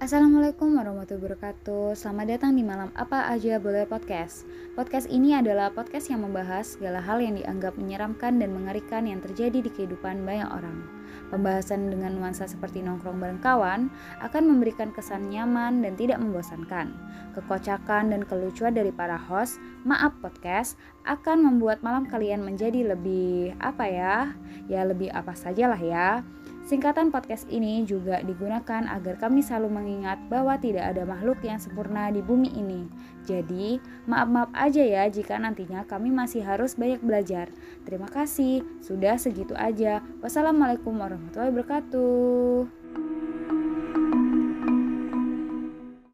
Assalamualaikum warahmatullahi wabarakatuh. Selamat datang di Malam Apa Aja Boleh Podcast. Podcast ini adalah podcast yang membahas segala hal yang dianggap menyeramkan dan mengerikan yang terjadi di kehidupan banyak orang. Pembahasan dengan nuansa seperti nongkrong bareng kawan akan memberikan kesan nyaman dan tidak membosankan. Kekocakan dan kelucuan dari para host Maaf Podcast akan membuat malam kalian menjadi lebih apa ya Ya lebih apa sajalah ya Singkatan podcast ini juga digunakan agar kami selalu mengingat bahwa tidak ada makhluk yang sempurna di bumi ini. Jadi, maaf-maaf aja ya jika nantinya kami masih harus banyak belajar. Terima kasih, sudah segitu aja. Wassalamualaikum warahmatullahi wabarakatuh.